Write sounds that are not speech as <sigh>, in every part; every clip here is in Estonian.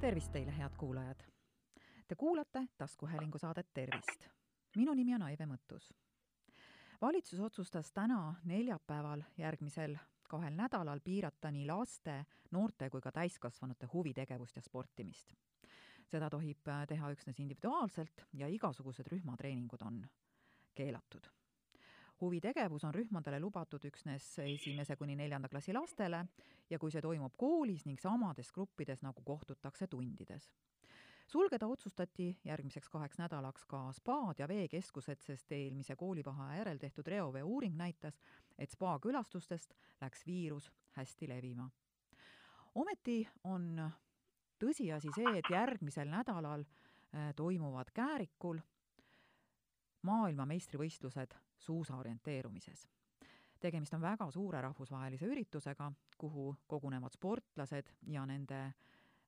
tervist teile, head kuulajad! Te kuulate taskuhäälingu saadet Tervist. minu nimi on Aive Mõttus. valitsus otsustas täna, neljapäeval, järgmisel kahel nädalal piirata nii laste, noorte kui ka täiskasvanute huvitegevust ja sportimist. seda tohib teha üksnes individuaalselt ja igasugused rühmatreeningud on keelatud huvitegevus on rühmadele lubatud üksnes esimese kuni neljanda klassi lastele ja kui see toimub koolis ning samades gruppides, nagu kohtutakse tundides. sulgeda otsustati järgmiseks kaheks nädalaks ka spaad ja veekeskused, sest eelmise koolivaheaja järel tehtud reovee uuring näitas, et spa külastustest läks viirus hästi levima. ometi on tõsiasi see, et järgmisel nädalal äh, toimuvad Käärikul maailmameistrivõistlused suusa orienteerumises. tegemist on väga suure rahvusvahelise üritusega, kuhu kogunevad sportlased ja nende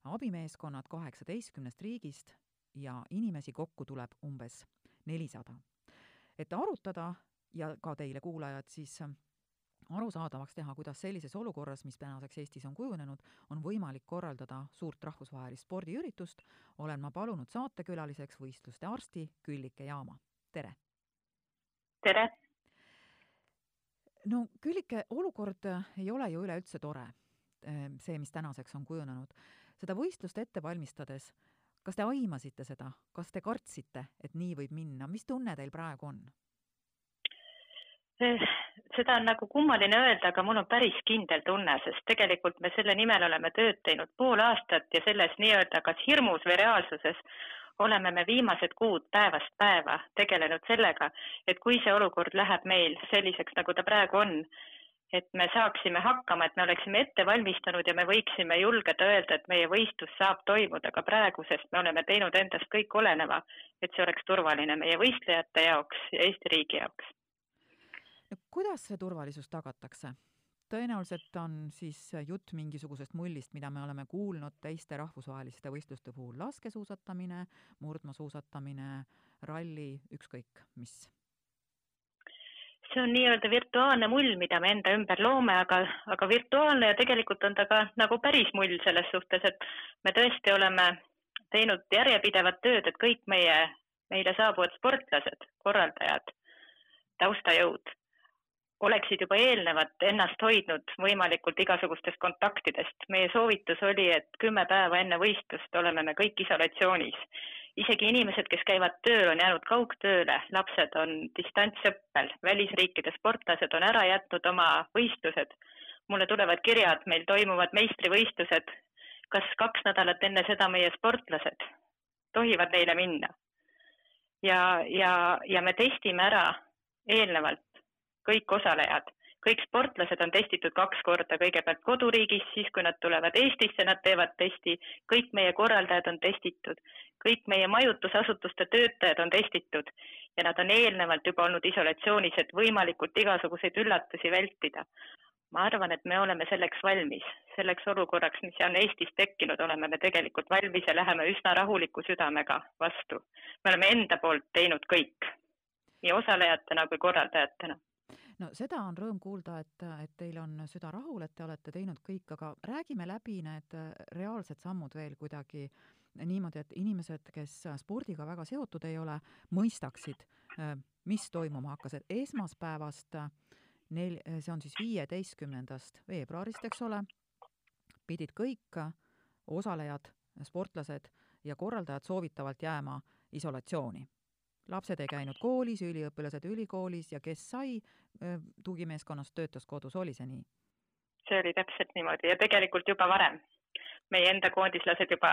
abimeeskonnad kaheksateistkümnest riigist ja inimesi kokku tuleb umbes nelisada. et arutada ja ka teile, kuulajad, siis arusaadavaks teha, kuidas sellises olukorras, mis tänaseks Eestis on kujunenud, on võimalik korraldada suurt rahvusvahelist spordiüritust, olen ma palunud saatekülaliseks võistluste arsti Küllike Jaama. Tere! tere! no Küllike, olukord ei ole ju üleüldse tore, ehm, see, mis tänaseks on kujunenud. seda võistlust ette valmistades, kas te aimasite seda, kas te kartsite, et nii võib minna, mis tunne teil praegu on? <sighs> Seda on nagu kummaline öelda, aga mul on päris kindel tunne, sest tegelikult me selle nimel oleme tööd teinud pool aastat ja selles nii-öelda kas hirmus või reaalsuses oleme me viimased kuud päevast päeva tegelenud sellega, et kui see olukord läheb meil selliseks, nagu ta praegu on, et me saaksime hakkama, et me oleksime ette valmistanud ja me võiksime julgeda öelda, et meie võistlus saab toimuda ka praegu, sest me oleme teinud endast kõik oleneva, et see oleks turvaline meie võistlejate jaoks ja Eesti riigi jaoks. No kuidas see turvalisus tagatakse? tõenäoliselt on siis jutt mingisugusest mullist, mida me oleme kuulnud teiste rahvusvaheliste võistluste puhul, laskesuusatamine, murdmaasuusatamine, ralli, ükskõik mis. see on nii-öelda virtuaalne mull, mida me enda ümber loome, aga, aga virtuaalne ja tegelikult on ta ka nagu päris mull selles suhtes, et me tõesti oleme teinud järjepidevat tööd, et kõik meie, meile saabuvad sportlased, korraldajad, taustajõud oleksid juba eelnevalt ennast hoidnud võimalikult igasugustest kontaktidest. meie soovitus oli, et kümme päeva enne võistlust oleme me kõik isolatsioonis. isegi inimesed, kes käivad tööl, on jäänud kaugtööle, lapsed on distantsõppel, välisriikide sportlased on ära jätnud oma võistlused. mulle tulevad kirjad, meil toimuvad meistrivõistlused. kas kaks nädalat enne seda meie sportlased tohivad neile minna? ja, ja, ja me testime ära eelnevalt kõik osalejad, kõik sportlased on testitud kaks korda, kõigepealt koduriigis, siis kui nad tulevad Eestisse, nad teevad testi, kõik meie korraldajad on testitud, kõik meie majutusasutuste töötajad on testitud. Ja nad on eelnevalt juba olnud isolatsioonis, et võimalikult igasuguseid üllatusi vältida. ma arvan, et me oleme selleks valmis, selleks olukorraks, mis on Eestis tekkinud, oleme me tegelikult valmis ja läheme üsna rahuliku südamega vastu. me oleme enda poolt teinud kõik, nii osalejatena kui korraldajatena no seda on rõõm kuulda, et, et teil on süda rahul, et te olete teinud kõik, aga räägime läbi need äh, reaalsed sammud veel kuidagi niimoodi, et inimesed, kes spordiga väga seotud ei ole, mõistaksid, äh, mis toimuma hakkas, et esmaspäevast äh, neil, see on siis viieteistkümnendast veebruarist, eks ole, pidid kõik osalejad, sportlased ja korraldajad soovitavalt jääma isolatsiooni lapsed ei käinud koolis, üliõpilased ülikoolis ja kes sai tugimeeskonnast, töötas kodus, oli see nii? see oli täpselt niimoodi ja tegelikult juba varem. meie enda koondislased juba,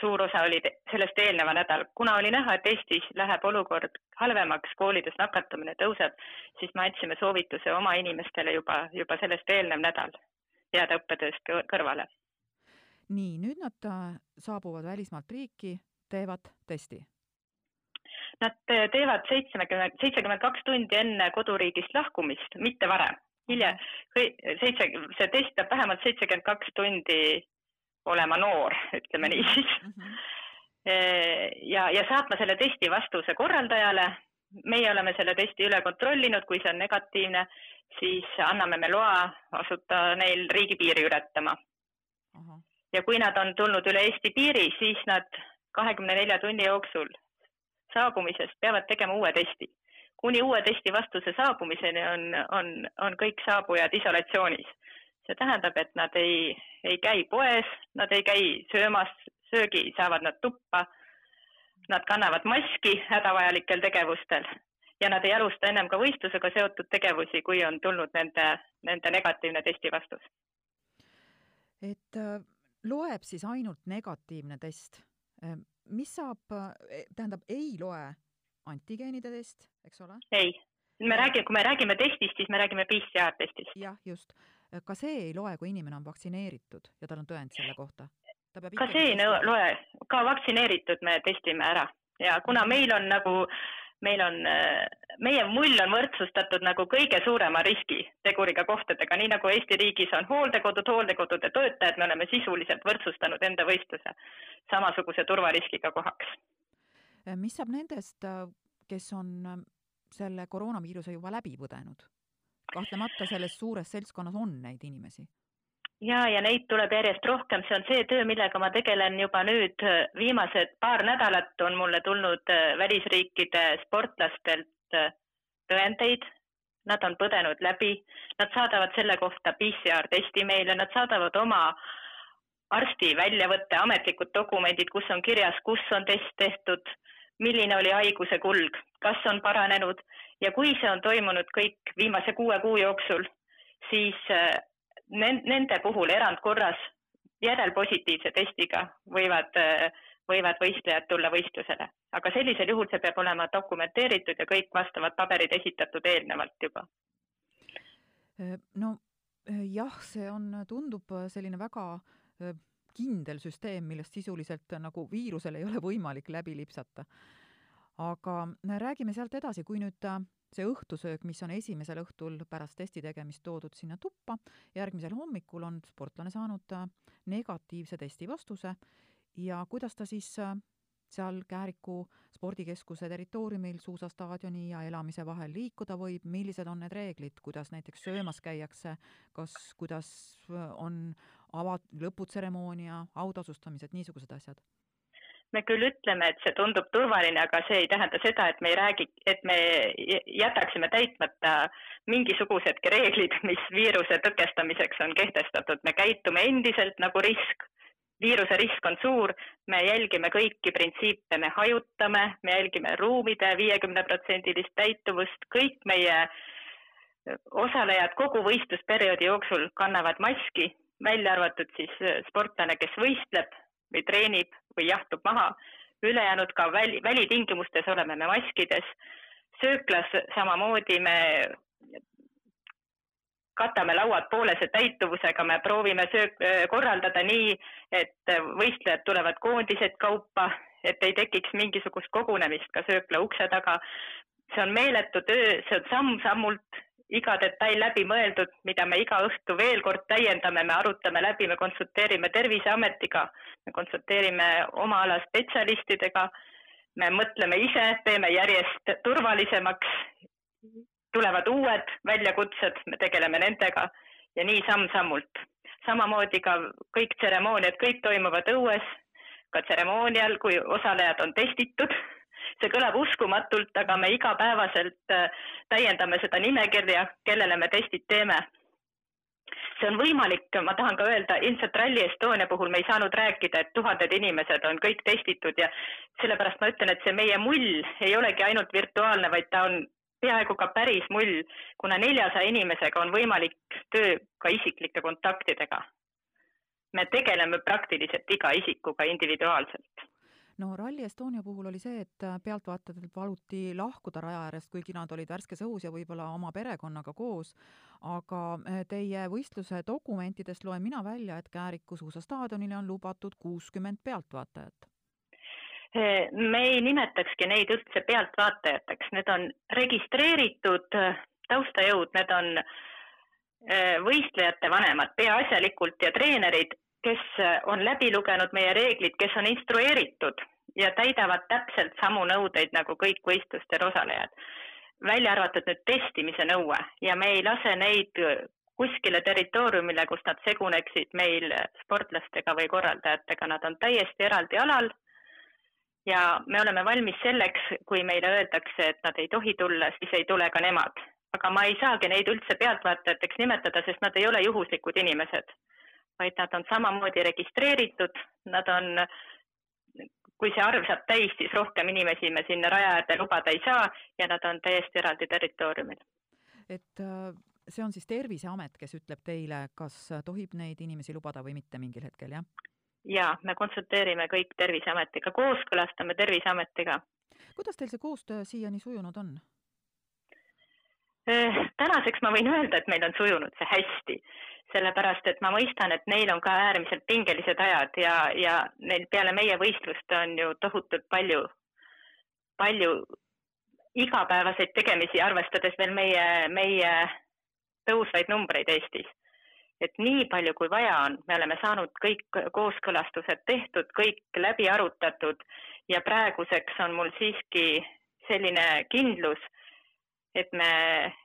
suur osa oli sellest eelneva nädal, kuna oli näha, et Eestis läheb olukord halvemaks, koolides nakatumine tõuseb, siis me andsime soovituse oma inimestele juba, juba sellest eelnev nädal jääda õppetööst kõrvale. nii, nüüd nad äh, saabuvad välismaalt riiki, teevad testi Nad teevad seitsmekümmend, seitsekümmend kaks tundi enne koduriigist lahkumist, mitte varem. hiljem, seitse, see test peab vähemalt seitsekümmend kaks tundi olema noor, ütleme nii siis mm. -hmm. <laughs> ja, ja saatma selle testi vastuse korraldajale. meie oleme selle testi üle kontrollinud, kui see on negatiivne, siis anname me loa asuda neil riigipiiri ületama. ja kui nad on tulnud üle Eesti piiri, siis nad kahekümne nelja tunni jooksul saabumisest peavad tegema uue testi. kuni uue testi vastuse saabumiseni on, on, on kõik saabujad isolatsioonis. see tähendab, et nad ei, ei käi poes, nad ei käi söömas, söögi saavad nad tuppa. Nad kannavad maski hädavajalikel tegevustel ja nad ei alusta ennem ka võistlusega seotud tegevusi, kui on tulnud nende, nende negatiivne testi vastus. et äh, loeb siis ainult negatiivne test. Mis saab, äh, tähendab, ei loe antigeenide test, eks ole? ei, me räägime, kui me räägime testist, siis me räägime PCR testist. jah, just. ka see ei loe, kui inimene on vaktsineeritud ja tal on tõend selle kohta? ka see ei loe, ka vaktsineeritud me testime ära ja kuna meil on nagu äh, meil on, meie mull on võrdsustatud nagu kõige suurema riskiteguriga kohtadega, nii nagu Eesti riigis on hooldekodud, hooldekodude töötajad, me oleme sisuliselt võrdsustanud enda võistluse samasuguse turvariskiga kohaks. mis saab nendest, kes on selle koroonaviiruse juba läbi põdenud? kahtlemata selles suures seltskonnas on neid inimesi ja, ja neid tuleb järjest rohkem, see on see töö, millega ma tegelen juba nüüd. Viimased paar nädalat on mulle tulnud äh, välisriikide sportlastelt äh, tõendeid. Nad on põdenud läbi, nad saadavad selle kohta PCR testi meile, nad saadavad oma arsti väljavõtte, ametlikud dokumendid, kus on kirjas, kus on test tehtud, milline oli haiguse kulg, kas on paranenud. Ja kui see on toimunud kõik viimase kuue kuu jooksul, siis äh, nende puhul erandkorras järelpositiivse testiga võivad, võivad võistlejad tulla võistlusele, aga sellisel juhul see peab olema dokumenteeritud ja kõik vastavad paberid esitatud eelnevalt juba. no jah, see on, tundub selline väga kindel süsteem, millest sisuliselt nagu viirusel ei ole võimalik läbi lipsata. aga räägime sealt edasi, kui nüüd see õhtusöök, mis on esimesel õhtul pärast testi tegemist toodud sinna tuppa, järgmisel hommikul on sportlane saanud äh, negatiivse testi vastuse. Ja kuidas ta siis äh, seal Kääriku spordikeskuse territooriumil suusastaadioni ja elamise vahel liikuda võib, millised on need reeglid, kuidas näiteks söömas käiakse, kas, kuidas äh, on ava-, lõputseremoonia, autasustamised, niisugused asjad me küll ütleme, et see tundub turvaline, aga see ei tähenda seda, et me ei räägi, et me jätaksime täitmata mingisugusedki reeglid, mis viiruse tõkestamiseks on kehtestatud. me käitume endiselt nagu risk, viiruse risk on suur, me jälgime kõiki printsiipe, me hajutame, me jälgime ruumide viiekümneprotsendilist täituvust, kõik meie osalejad kogu võistlusperioodi jooksul kannavad maski, välja arvatud siis sportlane, kes võistleb või treenib või jahtub maha. ülejäänud ka väli, välitingimustes oleme me maskides. sööklas samamoodi me katame lauad poolese täituvusega, me proovime söök korraldada nii, et võistlejad tulevad koondised kaupa, et ei tekiks mingisugust kogunemist ka söökla ukse taga. see on meeletu töö, see on samm-sammult iga detail läbi mõeldud, mida me iga õhtu veel kord täiendame, me arutame läbi, me konsulteerime Terviseametiga, me konsulteerime oma ala spetsialistidega, me mõtleme ise, teeme järjest turvalisemaks, tulevad uued väljakutsed, me tegeleme nendega ja nii samm-sammult. samamoodi ka kõik tseremooniad, kõik toimuvad õues, ka tseremoonial, kui osalejad on testitud see kõlab uskumatult, aga me igapäevaselt äh, täiendame seda nimekirja, kellele me testid teeme. see on võimalik, ma tahan ka öelda, ilmselt Rally Estonia puhul me ei saanud rääkida, et tuhanded inimesed on kõik testitud ja sellepärast ma ütlen, et see meie mull ei olegi ainult virtuaalne, vaid ta on peaaegu ka päris mull, kuna neljasaja inimesega on võimalik töö ka isiklike kontaktidega. me tegeleme praktiliselt iga isikuga individuaalselt no Rally Estonia puhul oli see, et äh, pealtvaatajatel paluti lahkuda raja äärest, kuigi nad olid värskes õhus ja võib-olla oma perekonnaga koos, aga äh, teie võistluse dokumentidest loen mina välja, et Kääriku suusastaadionile on lubatud kuuskümmend pealtvaatajat. Me ei nimetakski neid üldse pealtvaatajateks, need on registreeritud äh, taustajõud, need on võistlejate vanemad peaasjalikult ja treenerid, kes on läbi lugenud meie reeglid, kes on instrueeritud ja täidavad täpselt samu nõudeid nagu kõik võistlustel osalejad. välja arvatud nüüd testimise nõue ja me ei lase neid kuskile territooriumile, kus nad seguneksid meil sportlastega või korraldajatega, nad on täiesti eraldi alal. ja me oleme valmis selleks, kui meile öeldakse, et nad ei tohi tulla, siis ei tule ka nemad. aga ma ei saagi neid üldse pealtvaatajateks nimetada, sest nad ei ole juhuslikud inimesed, vaid nad on samamoodi registreeritud, nad on kui see arv saab täis, siis rohkem inimesi me sinna raja äärde lubada ei saa ja nad on täiesti eraldi territooriumil. et äh, see on siis Terviseamet, kes ütleb teile, kas tohib neid inimesi lubada või mitte mingil hetkel, jah? jaa, me konsulteerime kõik Terviseametiga, kooskõlastame Terviseametiga. kuidas teil see koostöö siiani sujunud on? Äh, tänaseks ma võin öelda, et meil on sujunud see hästi, sellepärast et ma mõistan, et neil on ka äärmiselt pingelised ajad ja, ja neil peale meie võistlust on ju tohutult palju, palju igapäevaseid tegemisi, arvestades veel meie, meie tõusvaid numbreid Eestis. et nii palju, kui vaja on, me oleme saanud kõik kooskõlastused tehtud, kõik läbi arutatud ja praeguseks on mul siiski selline kindlus, et me,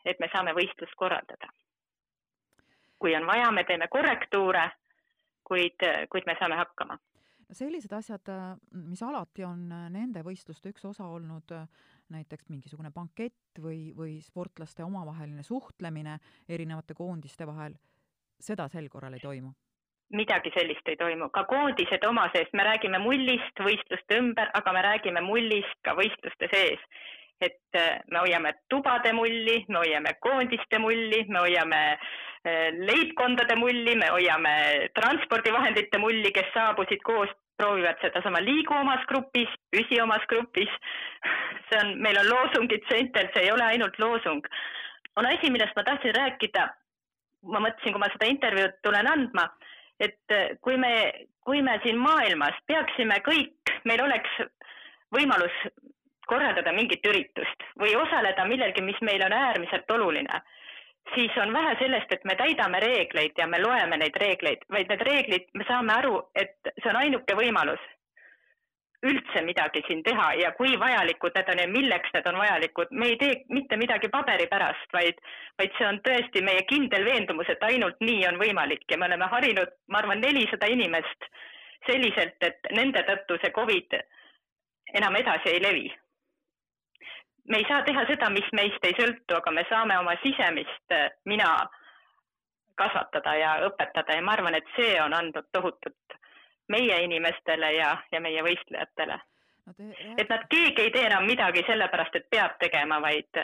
et me saame võistlust korraldada. Kui on vaja, me teeme korrektuure, kuid, kuid me saame hakkama sellised asjad, mis alati on nende võistluste üks osa olnud, näiteks mingisugune bankett või, või sportlaste omavaheline suhtlemine erinevate koondiste vahel, seda sel korral ei toimu? midagi sellist ei toimu, ka koondised oma sees, me räägime mullist võistluste ümber, aga me räägime mullist ka võistluste sees. Et äh, me hoiame tubade mulli, me hoiame koondiste mulli, me hoiame äh, leibkondade mulli, me hoiame transpordivahendite mulli, kes saabusid koos proovivad sedasama liigu omas grupis, püsi omas grupis. <laughs> see on, meil on loosungid seintel, see ei ole ainult loosung. on asi, millest ma tahtsin rääkida. ma mõtlesin, kui ma seda intervjuud tulen andma, et kui me, kui me siin maailmas peaksime kõik, meil oleks võimalus korraldada mingit üritust või osaleda millelgi, mis meil on äärmiselt oluline siis on vähe sellest, et me täidame reegleid ja me loeme neid reegleid, vaid need reeglid, me saame aru, et see on ainuke võimalus üldse midagi siin teha ja kui vajalikud need on ja milleks need on vajalikud. me ei tee mitte midagi paberi pärast, vaid, vaid see on tõesti meie kindel veendumus, et ainult nii on võimalik ja me oleme harinud, ma arvan, nelisada inimest selliselt, et nende tõttu see Covid enam edasi ei levi me ei saa teha seda, mis meist ei sõltu, aga me saame oma sisemist äh, mina kasvatada ja õpetada ja ma arvan, et see on andnud tohutut meie inimestele ja, ja meie võistlejatele no. et nad, keegi ei tee enam midagi sellepärast, et peab tegema, vaid,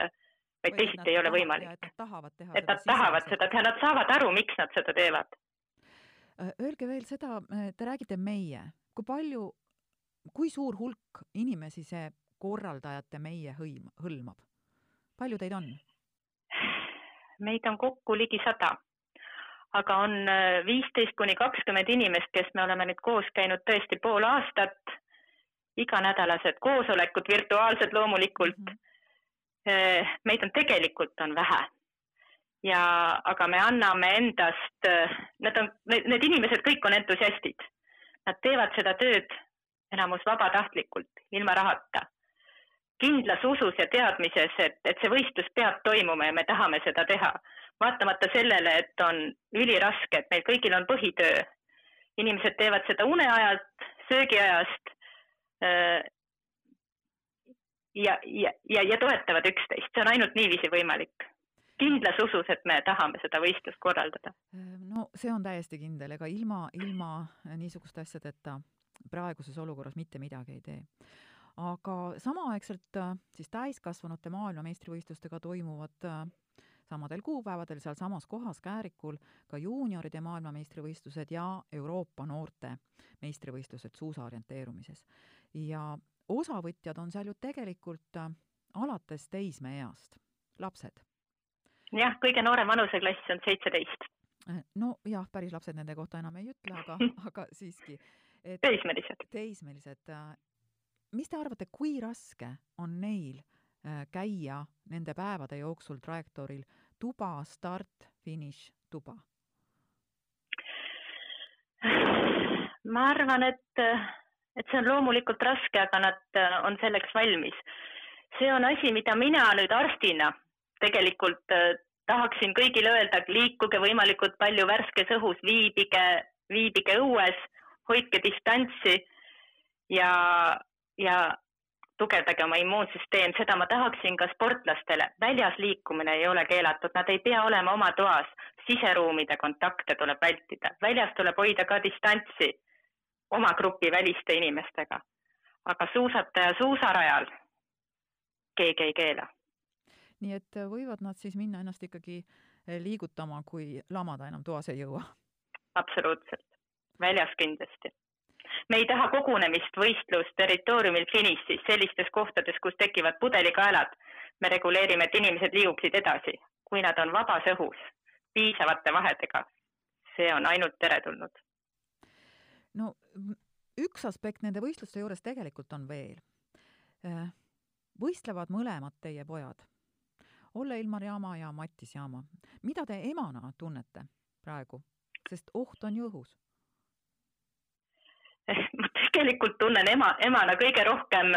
vaid teisiti ei ole võimalik. et nad tahavad teha et nad tahavad seda teha, nad saavad aru, miks nad seda teevad. Öelge veel seda, te räägite meie, kui palju, kui suur hulk inimesi see korraldajate meie hõim, hõlmab? palju teid on? meid on kokku ligi sada, aga on äh, viisteist kuni kakskümmend inimest, kes me oleme nüüd koos käinud tõesti pool aastat, iganädalased koosolekud, virtuaalsed loomulikult mm. -hmm. meid on tegelikult on vähe ja, aga me anname endast, äh, need on, need inimesed kõik on entusiastid. Nad teevad seda tööd enamus vabatahtlikult, ilma rahata kindlas usus ja teadmises, et, et see võistlus peab toimuma ja me tahame seda teha. vaatamata sellele, et on üliraske, et meil kõigil on põhitöö. inimesed teevad seda uneajalt, söögiajast äh, ja, ja, ja, ja toetavad üksteist, see on ainult niiviisi võimalik kindlas usus, et me tahame seda võistlust korraldada. no see on täiesti kindel, ega ilma, ilma niisuguste asjadeta praeguses olukorras mitte midagi ei tee aga samaaegselt äh, siis täiskasvanute maailmameistrivõistlustega toimuvad äh, samadel kuupäevadel sealsamas kohas Käärikul ka juunioride maailmameistrivõistlused ja Euroopa noorte meistrivõistlused suusa orienteerumises. ja osavõtjad on seal ju tegelikult äh, alates teismeeast, lapsed. jah, kõige noorem vanuseklass on seitseteist. no jah, päris lapsed nende kohta enam ei ütle, aga <laughs> aga siiski. teismelised. teismelised mis te arvate, kui raske on neil äh, käia nende päevade jooksul trajektooril tuba, start, finiš, tuba? ma arvan, et, et see on loomulikult raske, aga nad äh, on selleks valmis. see on asi, mida mina nüüd arstina tegelikult äh, tahaksin kõigile öelda, liikuge võimalikult palju värskes õhus, viibige, viibige õues, hoidke distantsi ja, ja tugevdage oma immuunsüsteem, seda ma tahaksin ka sportlastele. väljas liikumine ei ole keelatud, nad ei pea olema oma toas, siseruumide kontakte tuleb vältida, väljas tuleb hoida ka distantsi oma grupi väliste inimestega. aga suusataja suusarajal keegi ei keela. nii et võivad nad siis minna ennast ikkagi liigutama, kui lamada enam toas ei jõua? absoluutselt, väljas kindlasti me ei taha kogunemist, võistlust territooriumil finišis, sellistes kohtades, kus tekivad pudelikaelad. me reguleerime, et inimesed liiguksid edasi, kui nad on vabas õhus, piisavate vahedega. see on ainult teretulnud. no üks aspekt nende võistluste juures tegelikult on veel. Äh, võistlevad mõlemad teie pojad, Olle Ilmar Jaama ja Mattis Jaama. mida te emana tunnete praegu, sest oht on ju õhus? <laughs> ma tegelikult tunnen ema, emana kõige rohkem,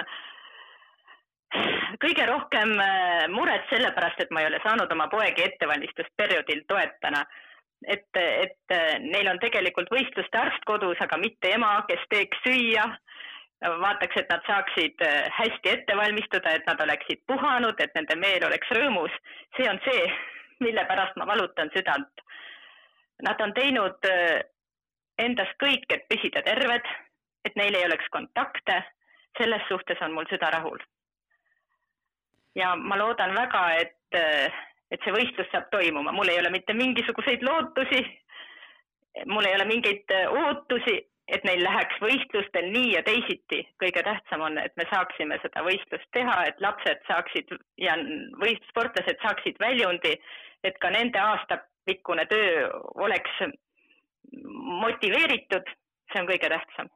kõige rohkem äh, muret sellepärast, et ma ei ole saanud oma poegi ettevalmistusperioodil toetada. et, et äh, neil on tegelikult võistluste arst kodus, aga mitte ema, kes teeks süüa, vaataks, et nad saaksid äh, hästi ette valmistuda, et nad oleksid puhanud, et nende meel oleks rõõmus. see on see, mille pärast ma valutan südant. Nad on teinud endast kõik, et püsida terved, et neil ei oleks kontakte. selles suhtes on mul süda rahul. ja ma loodan väga, et, et see võistlus saab toimuma, mul ei ole mitte mingisuguseid lootusi. mul ei ole mingeid ootusi, et neil läheks võistlustel nii ja teisiti. kõige tähtsam on, et me saaksime seda võistlust teha, et lapsed saaksid ja võist-, sportlased saaksid väljundi, et ka nende aastapikkune töö oleks motiveeritud, see on kõige tähtsam.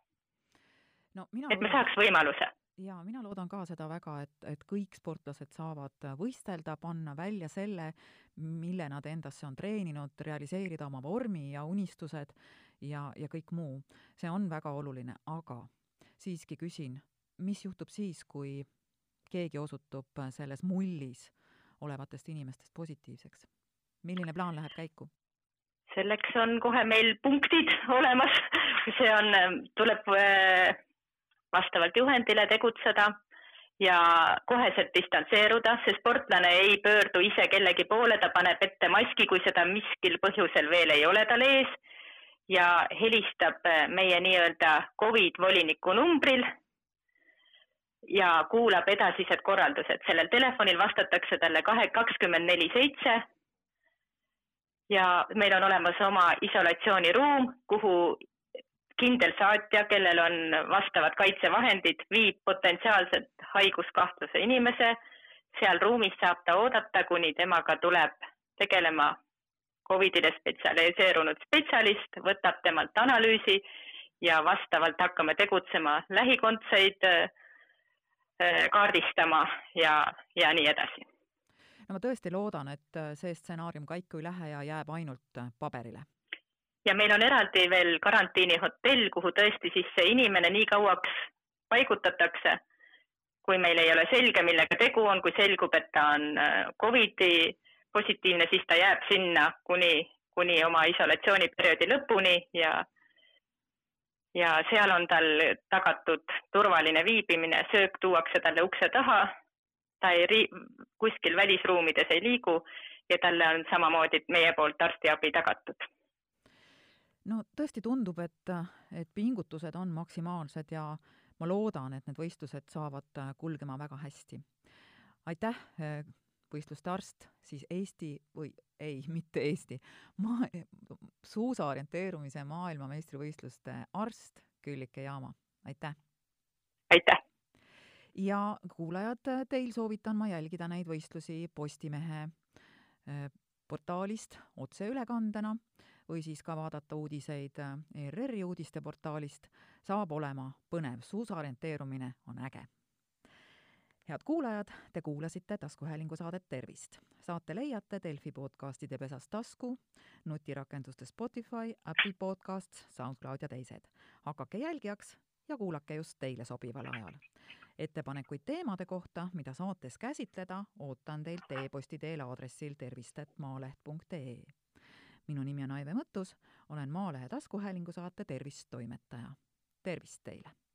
no et me saaks võimaluse. ja mina loodan ka seda väga, et, et kõik sportlased saavad võistelda, panna välja selle, mille nad endasse on treeninud, realiseerida oma vormi ja unistused ja, ja kõik muu. see on väga oluline, aga siiski küsin, mis juhtub siis, kui keegi osutub selles mullis olevatest inimestest positiivseks? milline plaan läheb käiku? Selleks on kohe meil punktid <laughs> olemas, see on, tuleb äh, vastavalt juhendile tegutseda ja koheselt distantseeruda, see sportlane ei pöördu ise kellegi poole, ta paneb ette maski, kui seda miskil põhjusel veel ei ole tal ees ja helistab äh, meie nii-öelda Covid voliniku numbril ja kuulab edasised korraldused. sellel telefonil vastatakse talle kahe, kakskümmend neli seitse ja meil on olemas oma isolatsiooniruum, kuhu kindel saatja, kellel on vastavad kaitsevahendid, viib potentsiaalselt haiguskahtluse inimese. seal ruumis saab ta oodata, kuni temaga tuleb tegelema Covidile spetsialiseerunud spetsialist, võtab temalt analüüsi ja vastavalt hakkame tegutsema lähikondseid äh, kaardistama ja, ja nii edasi no ma tõesti loodan, et äh, see stsenaarium käiku ei lähe ja jääb ainult äh, paberile. ja meil on eraldi veel karantiinihotell, kuhu tõesti siis see inimene nii kauaks paigutatakse, kui meil ei ole selge, millega tegu on, kui selgub, et ta on äh, Covidi positiivne, siis ta jääb sinna kuni, kuni oma isolatsiooniperioodi lõpuni ja ja seal on tal tagatud turvaline viibimine, söök tuuakse talle ukse taha ta ei kuskil välisruumides ei liigu ja talle on samamoodi meie poolt arstiabi tagatud. no tõesti tundub, et, et pingutused on maksimaalsed ja ma loodan, et need võistlused saavad kulgema väga hästi. aitäh, võistluste arst, siis Eesti või ei, <laughs> mitte Eesti, maa, suusa orienteerumise maailmameistrivõistluste arst Küllike Jaama, aitäh! aitäh! Ja kuulajad, teil soovitan ma jälgida neid võistlusi Postimehe äh, portaalist otseülekandena või siis ka vaadata uudiseid äh, ERR-i uudisteportaalist, saab olema põnev, suusaorienteerumine on äge. head kuulajad, te kuulasite taskuhäälingu saadet Tervist. saate leiate Delfi podcastide pesast tasku, nutirakenduste Spotify, Apple Podcasts, SoundCloud ja teised. hakake jälgijaks ja kuulake just teile sobival ajal. ettepanekuid teemade kohta, mida saates käsitleda, ootan teilt e-posti teel aadressil tervist.maaleht.ee. minu nimi on Aive Mõttus, olen Maalehe taskuhäälingu saate Tervist toimetaja. tervist teile!